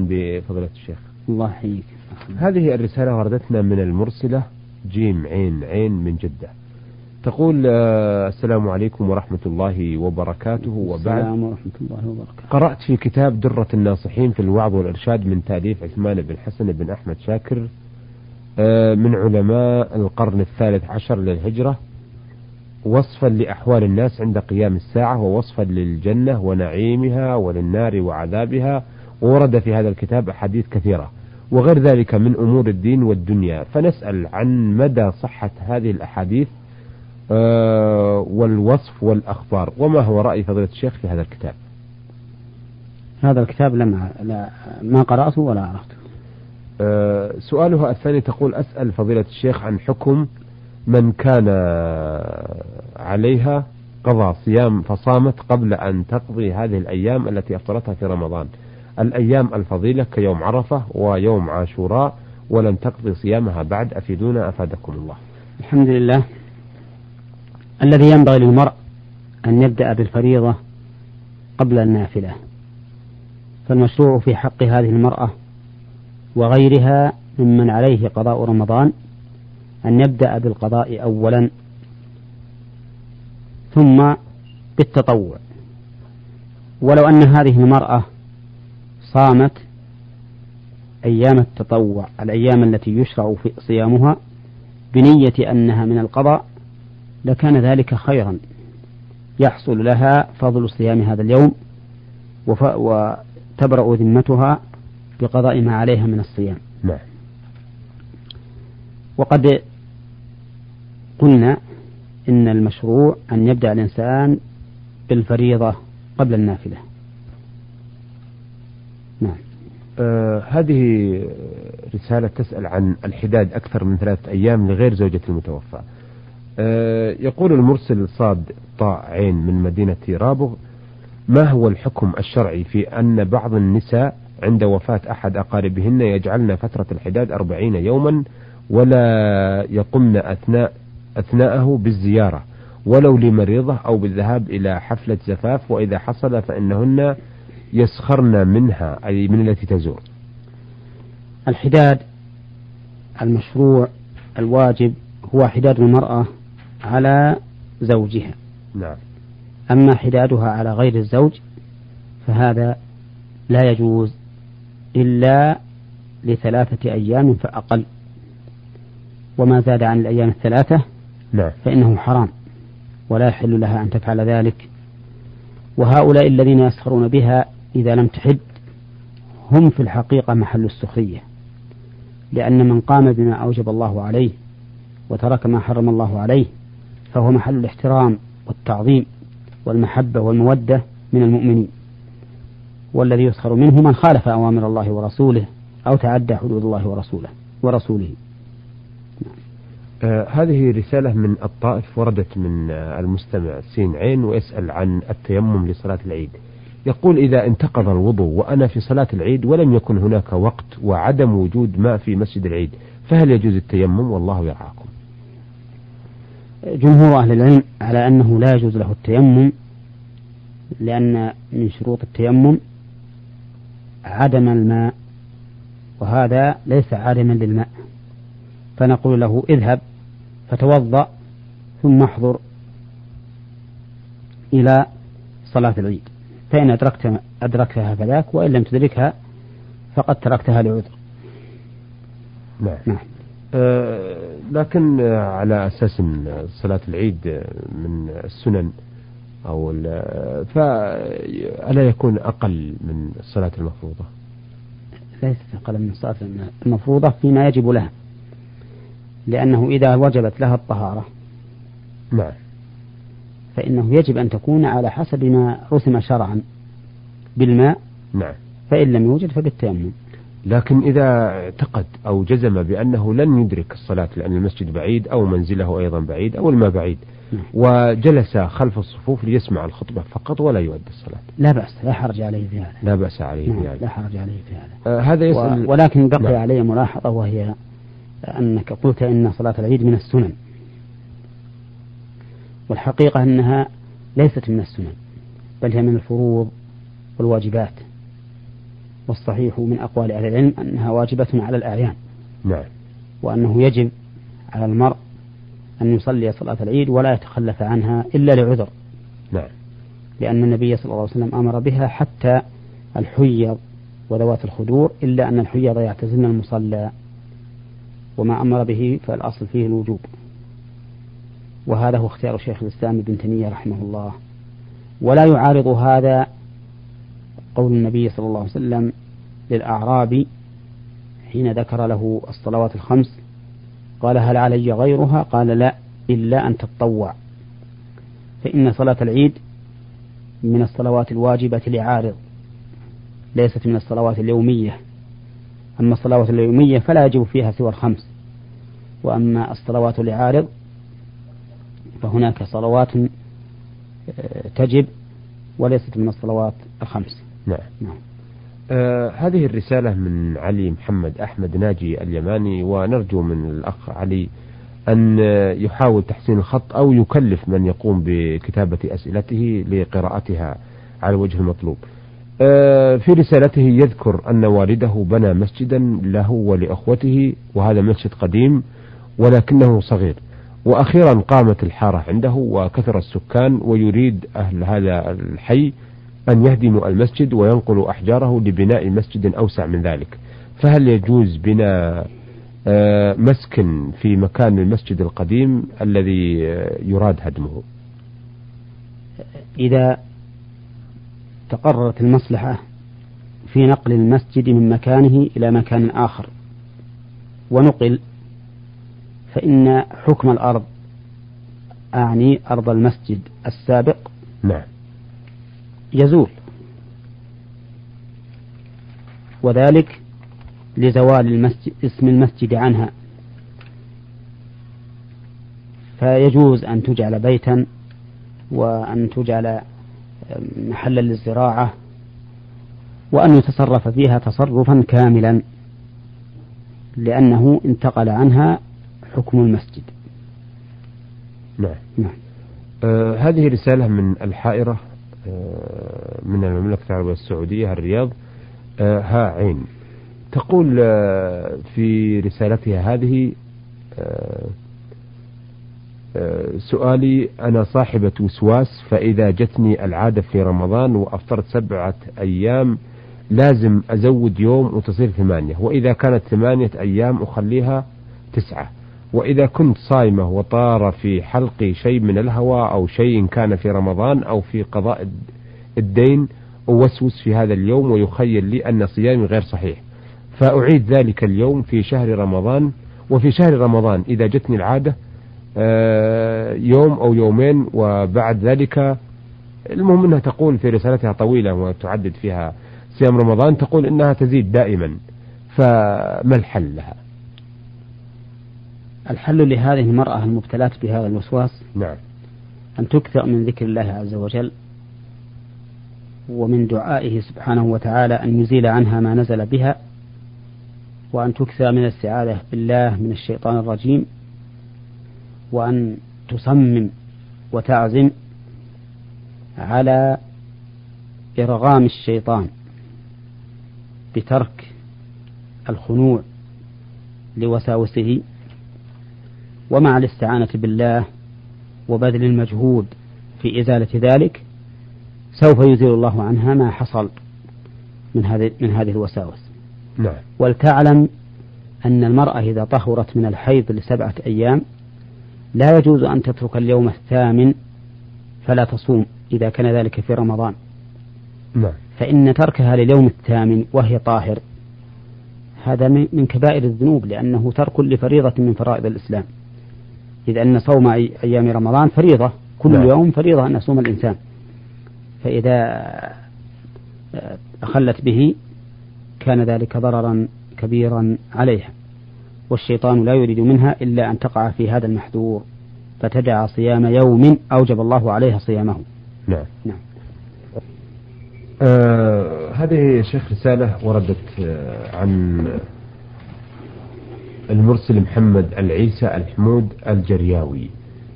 بفضيلة الشيخ. الله يحييك. هذه الرسالة وردتنا من المرسلة جيم عين عين من جدة. تقول آه، السلام عليكم ورحمة الله وبركاته. وبعد السلام ورحمة الله وبركاته. قرأت في كتاب درة الناصحين في الوعظ والإرشاد من تأليف عثمان بن حسن بن أحمد شاكر آه، من علماء القرن الثالث عشر للهجرة وصفا لأحوال الناس عند قيام الساعة ووصفا للجنة ونعيمها وللنار وعذابها وورد في هذا الكتاب أحاديث كثيرة. وغير ذلك من أمور الدين والدنيا. فنسأل عن مدى صحة هذه الأحاديث آه، والوصف والأخبار. وما هو رأي فضيلة الشيخ في هذا الكتاب؟ هذا الكتاب لم لا ما قرأته ولا عرفته. آه، سؤالها الثاني تقول أسأل فضيلة الشيخ عن حكم من كان عليها قضى صيام فصامت قبل أن تقضي هذه الأيام التي أفطرتها في رمضان. الأيام الفضيلة كيوم عرفة ويوم عاشوراء ولم تقضي صيامها بعد أفيدونا أفادكم الله. الحمد لله. الذي ينبغي للمرء أن يبدأ بالفريضة قبل النافلة. فالمشروع في حق هذه المرأة وغيرها ممن عليه قضاء رمضان أن يبدأ بالقضاء أولا ثم بالتطوع. ولو أن هذه المرأة صامت أيام التطوع الأيام التي يشرع في صيامها بنية أنها من القضاء لكان ذلك خيرا. يحصل لها فضل صيام هذا اليوم وتبرأ ذمتها بقضاء ما عليها من الصيام. نعم. وقد قلنا إن المشروع أن يبدأ الإنسان بالفريضة قبل النافلة. نعم. آه هذه رسالة تسأل عن الحداد أكثر من ثلاثة أيام لغير زوجة المتوفى. آه يقول المرسل صاد طاء عين من مدينة رابغ ما هو الحكم الشرعي في أن بعض النساء عند وفاة أحد أقاربهن يجعلن فترة الحداد أربعين يوما ولا يقمن أثناء أثناءه بالزيارة ولو لمريضة أو بالذهاب إلى حفلة زفاف وإذا حصل فإنهن يسخرن منها أي من التي تزور. الحداد المشروع الواجب هو حداد المرأة على زوجها. نعم. أما حدادها على غير الزوج فهذا لا يجوز إلا لثلاثة أيام فأقل. وما زاد عن الأيام الثلاثة نعم. فإنه حرام ولا يحل لها أن تفعل ذلك. وهؤلاء الذين يسخرون بها إذا لم تحد هم في الحقيقة محل السخرية لأن من قام بما أوجب الله عليه وترك ما حرم الله عليه فهو محل الاحترام والتعظيم والمحبة والمودة من المؤمنين. والذي يسخر منه من خالف أوامر الله ورسوله أو تعدى حدود الله ورسوله ورسوله. آه هذه رسالة من الطائف وردت من آه المستمع سين عين ويسأل عن التيمم لصلاة العيد. يقول إذا انتقض الوضوء وأنا في صلاة العيد ولم يكن هناك وقت وعدم وجود ماء في مسجد العيد فهل يجوز التيمم؟ والله يرعاكم جمهور أهل العلم على أنه لا يجوز له التيمم لأن من شروط التيمم عدم الماء وهذا ليس عادما للماء. فنقول له اذهب فتوضأ ثم احضر إلى صلاة العيد. فإن أدركت أدركتها فذاك وإن لم تدركها فقد تركتها لعذر. نعم, نعم. آه لكن على أساس أن صلاة العيد من السنن أو فألا يكون أقل من الصلاة المفروضة؟ ليست أقل من الصلاة المفروضة فيما يجب لها لأنه إذا وجبت لها الطهارة نعم. فإنه يجب أن تكون على حسب ما رسم شرعا بالماء. نعم. فإن لم يوجد فبالتيمم. لكن إذا اعتقد أو جزم بأنه لن يدرك الصلاة لأن المسجد بعيد أو منزله أيضا بعيد أو الماء بعيد نعم. وجلس خلف الصفوف ليسمع الخطبة فقط ولا يؤدي الصلاة. لا بأس لا حرج عليه في هذا. لا بأس عليه نعم في هذا. لا حرج عليه في هذا. آه هذا يسأل و... ولكن بقي نعم. علي ملاحظة وهي أنك قلت إن صلاة العيد من السنن. والحقيقة أنها ليست من السنن بل هي من الفروض والواجبات والصحيح من أقوال أهل العلم أنها واجبة على الأعيان. نعم. وأنه يجب على المرء أن يصلي صلاة العيد ولا يتخلف عنها إلا لعذر. نعم. لأن النبي صلى الله عليه وسلم أمر بها حتى الحيض وذوات الخدور إلا أن الحيض يعتزلن المصلى وما أمر به فالأصل فيه الوجوب. وهذا هو اختيار شيخ الإسلام ابن تيمية رحمه الله. ولا يعارض هذا قول النبي صلى الله عليه وسلم للأعرابي حين ذكر له الصلوات الخمس. قال هل علي غيرها؟ قال لا إلا أن تتطوع. فإن صلاة العيد من الصلوات الواجبة لعارض ليست من الصلوات اليومية. أما الصلوات اليومية فلا يجب فيها سوى الخمس. وأما الصلوات لعارض فهناك صلوات آه، تجب وليست من الصلوات الخمس. نعم, نعم. آه هذه الرسالة من علي محمد أحمد ناجي اليماني ونرجو من الأخ علي أن يحاول تحسين الخط أو يكلف من يقوم بكتابة أسئلته لقراءتها على الوجه المطلوب. آه في رسالته يذكر أن والده بنى مسجدا له ولأخوته وهذا مسجد قديم ولكنه صغير. وأخيرا قامت الحارة عنده وكثر السكان ويريد أهل هذا الحي أن يهدموا المسجد وينقلوا أحجاره لبناء مسجد أوسع من ذلك. فهل يجوز بناء آه، مسكن في مكان المسجد القديم الذي آه، يراد هدمه؟ إذا تقررت المصلحة في نقل المسجد من مكانه إلى مكان آخر ونقل فإن حكم الأرض أعني أرض المسجد السابق نعم. يزول. وذلك لزوال المسجد اسم المسجد عنها. فيجوز أن تجعل بيتا وأن تجعل محلا للزراعة وأن يتصرف فيها تصرفا كاملا لأنه انتقل عنها حكم المسجد. نعم. نعم. آه هذه رسالة من الحائرة آه من المملكة العربية السعودية الرياض. آه ها عين. تقول آه في رسالتها هذه آه آه سؤالي أنا صاحبة وسواس فإذا جتني العادة في رمضان وأفطرت سبعة أيام لازم أزود يوم وتصير ثمانية. وإذا كانت ثمانية أيام أخليها تسعة. وإذا كنت صائمة وطار في حلقي شيء من الهوى أو شيء كان في رمضان أو في قضاء الدين أوسوس في هذا اليوم ويخيل لي أن صيامي غير صحيح. فأعيد ذلك اليوم في شهر رمضان. وفي شهر رمضان إذا جتني العادة آه، يوم أو يومين وبعد ذلك المهم أنها تقول في رسالتها طويلة وتعدد فيها صيام رمضان تقول أنها تزيد دائما. فما الحل لها؟ الحل لهذه المرأة المبتلاة بهذا الوسواس نعم. أن تكثر من ذكر الله عز وجل ومن دعائه سبحانه وتعالى أن يزيل عنها ما نزل بها وأن تكثر من الاستعاذة بالله من الشيطان الرجيم وأن تصمم وتعزم على إرغام الشيطان بترك الخنوع لوساوسه ومع الاستعانة بالله وبذل المجهود في إزالة ذلك سوف يزيل الله عنها ما حصل من هذه من هذه الوساوس. نعم. ولتعلم أن المرأة إذا طهرت من الحيض لسبعة أيام لا يجوز أن تترك اليوم الثامن فلا تصوم إذا كان ذلك في رمضان. نعم. فإن تركها لليوم الثامن وهي طاهر هذا من كبائر الذنوب لأنه ترك لفريضة من فرائض الإسلام. إذ أن صوم أيام رمضان فريضة. كل نعم. يوم فريضة أن يصوم الإنسان. فإذا أخلت به كان ذلك ضررا كبيرا عليها. والشيطان لا يريد منها إلا أن تقع في هذا المحذور. فتدع صيام يوم أوجب الله عليها صيامه. نعم. نعم. آه هذه شيخ رسالة وردت آه عن المرسل محمد العيسى الحمود الجرياوي.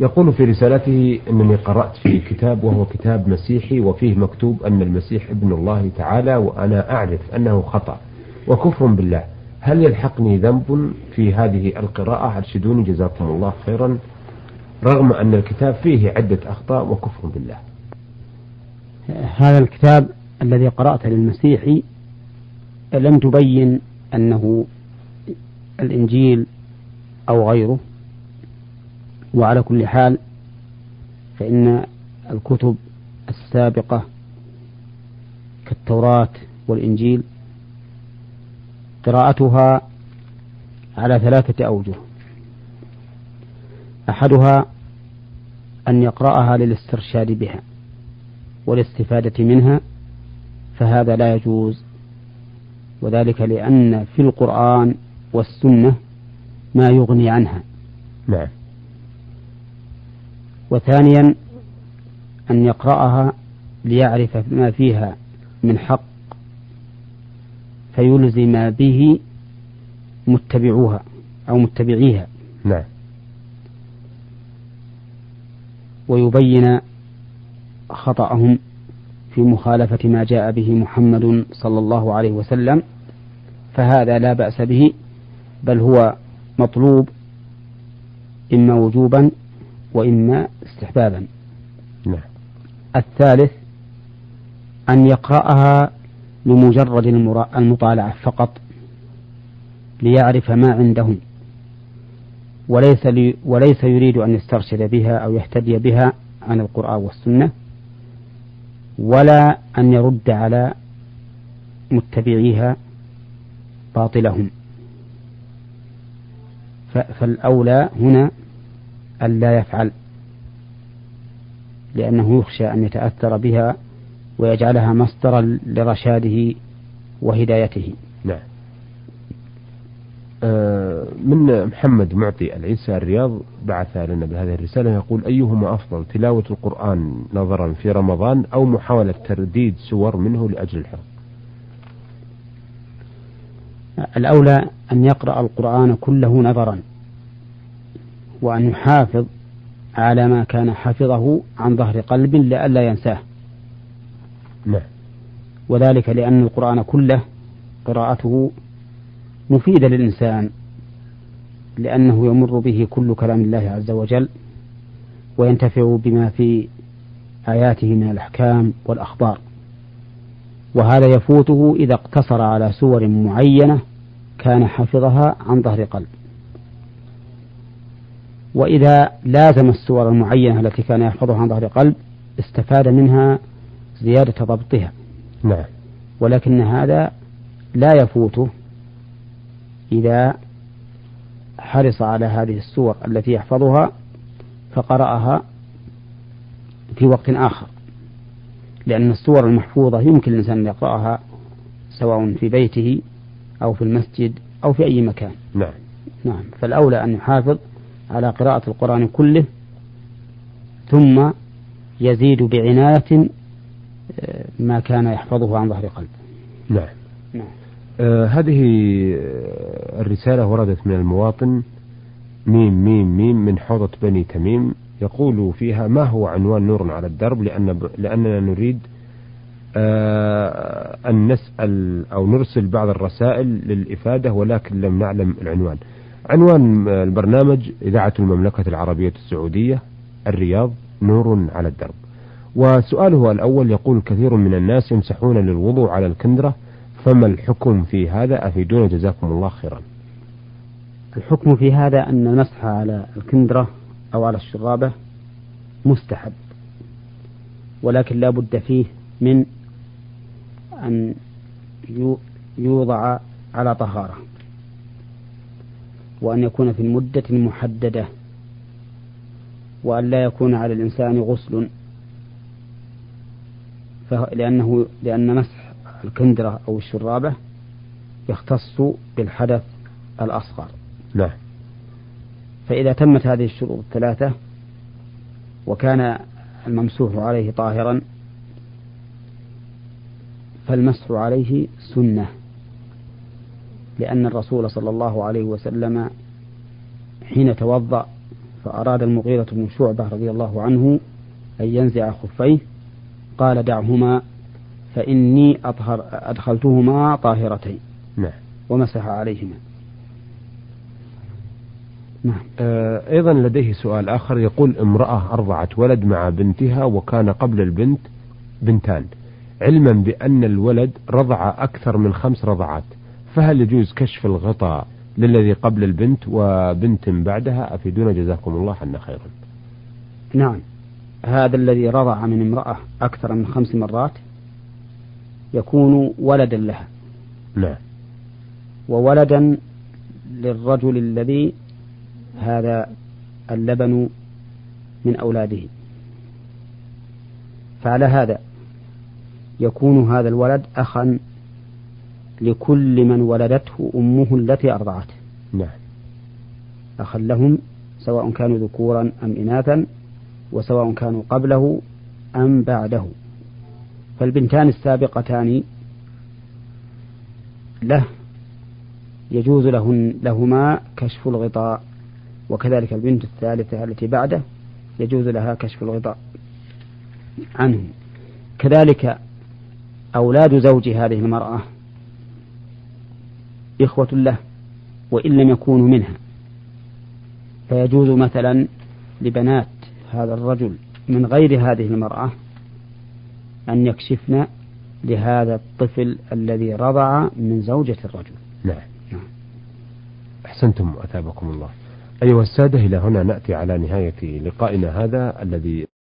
يقول في رسالته أنني قرأت في كتاب وهو كتاب مسيحي وفيه مكتوب أن المسيح ابن الله تعالى وأنا أعرف أنه خطأ وكفر بالله. هل يلحقني ذنب في هذه القراءة؟ أرشدوني جزاكم الله خيرا رغم أن الكتاب فيه عدة أخطاء وكفر بالله. هذا الكتاب الذي قرأته للمسيحي لم تبين أنه الإنجيل أو غيره. وعلى كل حال فإن الكتب السابقة كالتوراة والإنجيل قراءتها على ثلاثة أوجه. أحدها أن يقرأها للاسترشاد بها والاستفادة منها فهذا لا يجوز. وذلك لأن في القرآن والسنة ما يغني عنها. نعم. وثانيا أن يقرأها ليعرف ما فيها من حق فيلزم به متبعوها أو متبعيها. نعم. ويبين خطأهم في مخالفة ما جاء به محمد صلى الله عليه وسلم فهذا لا بأس به. بل هو مطلوب إما وجوبا وإما استحبابا. نعم. الثالث أن يقرأها لمجرد المطالعة فقط ليعرف ما عندهم. وليس لي وليس يريد أن يسترشد بها أو يهتدي بها عن القرآن والسنة ولا أن يرد على متبعيها باطلهم. فالأولى هنا ألا يفعل لأنه يخشى أن يتأثر بها ويجعلها مصدرا لرشاده وهدايته. نعم. آه، من محمد معطي العيسى الرياض بعث لنا بهذه الرسالة يقول أيهما أفضل تلاوة القرآن نظرا في رمضان أو محاولة ترديد سور منه لأجل الحفظ؟ الأولى أن يقرأ القرآن كله نظرا وأن يحافظ على ما كان حفظه عن ظهر قلب لئلا ينساه. نعم. وذلك لأن القرآن كله قراءته مفيدة للإنسان لأنه يمر به كل كلام الله عز وجل وينتفع بما في آياته من الأحكام والأخبار. وهذا يفوته إذا اقتصر على سور معينة كان حفظها عن ظهر قلب. وإذا لازم السور المعينة التي كان يحفظها عن ظهر قلب استفاد منها زيادة ضبطها. نعم. ولكن هذا لا يفوته إذا حرص على هذه السور التي يحفظها فقرأها في وقت آخر. لأن السور المحفوظة يمكن الإنسان أن يقرأها سواء في بيته أو في المسجد أو في أي مكان. نعم. نعم. فالأولى أن يحافظ على قراءة القرآن كله ثم يزيد بعناية آه، ما كان يحفظه عن ظهر قلب نعم. نعم. آه هذه آه، الرسالة وردت من المواطن ميم ميم ميم من حوضة بني تميم. يقول فيها ما هو عنوان نور على الدرب؟ لأن لأننا نريد آه أن نسأل أو نرسل بعض الرسائل للإفادة ولكن لم نعلم العنوان. عنوان البرنامج إذاعة المملكة العربية السعودية الرياض نور على الدرب. وسؤاله الأول يقول كثير من الناس يمسحون للوضوء على الكندرة فما الحكم في هذا؟ أفيدونا جزاكم الله خيرا. الحكم في هذا أن المسح على الكندرة أو على الشرابة مستحب. ولكن لا بد فيه من أن يوضع على طهارة. وأن يكون في المدة المحددة وأن لا يكون على الإنسان غسل. لأنه لأن مسح الكندرة أو الشرابة يختص بالحدث الأصغر. نعم. فإذا تمت هذه الشروط الثلاثة وكان الممسوح عليه طاهرا فالمسح عليه سنة لأن الرسول صلى الله عليه وسلم حين توضأ فأراد المغيرة بن شعبة رضي الله عنه أن ينزع خفيه قال دعهما فإني أطهر أدخلتهما طاهرتين نعم. ومسح عليهما. نعم. آه أيضا لديه سؤال آخر. يقول امرأة أرضعت ولد مع بنتها وكان قبل البنت بنتان. علما بأن الولد رضع أكثر من خمس رضعات. فهل يجوز كشف الغطاء للذي قبل البنت وبنت بعدها؟ أفيدونا. جزاكم الله عنا خيرا. نعم. هذا الذي رضع من امرأة أكثر من خمس مرات يكون ولدا لها. نعم. وولدا للرجل الذي هذا اللبن من أولاده. فعلى هذا يكون هذا الولد أخا لكل من ولدته أمه التي أرضعته نعم. أخا لهم سواء كانوا ذكورا أم إناثا وسواء كانوا قبله أم بعده. فالبنتان السابقتان له يجوز لهن لهما كشف الغطاء. وكذلك البنت الثالثة التي بعده يجوز لها كشف الغطاء عنه. كذلك أولاد زوج هذه المرأة إخوة له وإن لم يكونوا منها. فيجوز مثلا لبنات هذا الرجل من غير هذه المرأة أن يكشفن لهذا الطفل الذي رضع من زوجة الرجل. نعم, نعم. أحسنتم أثابكم الله. أيها السادة إلى هنا نأتي على نهاية لقائنا هذا الذي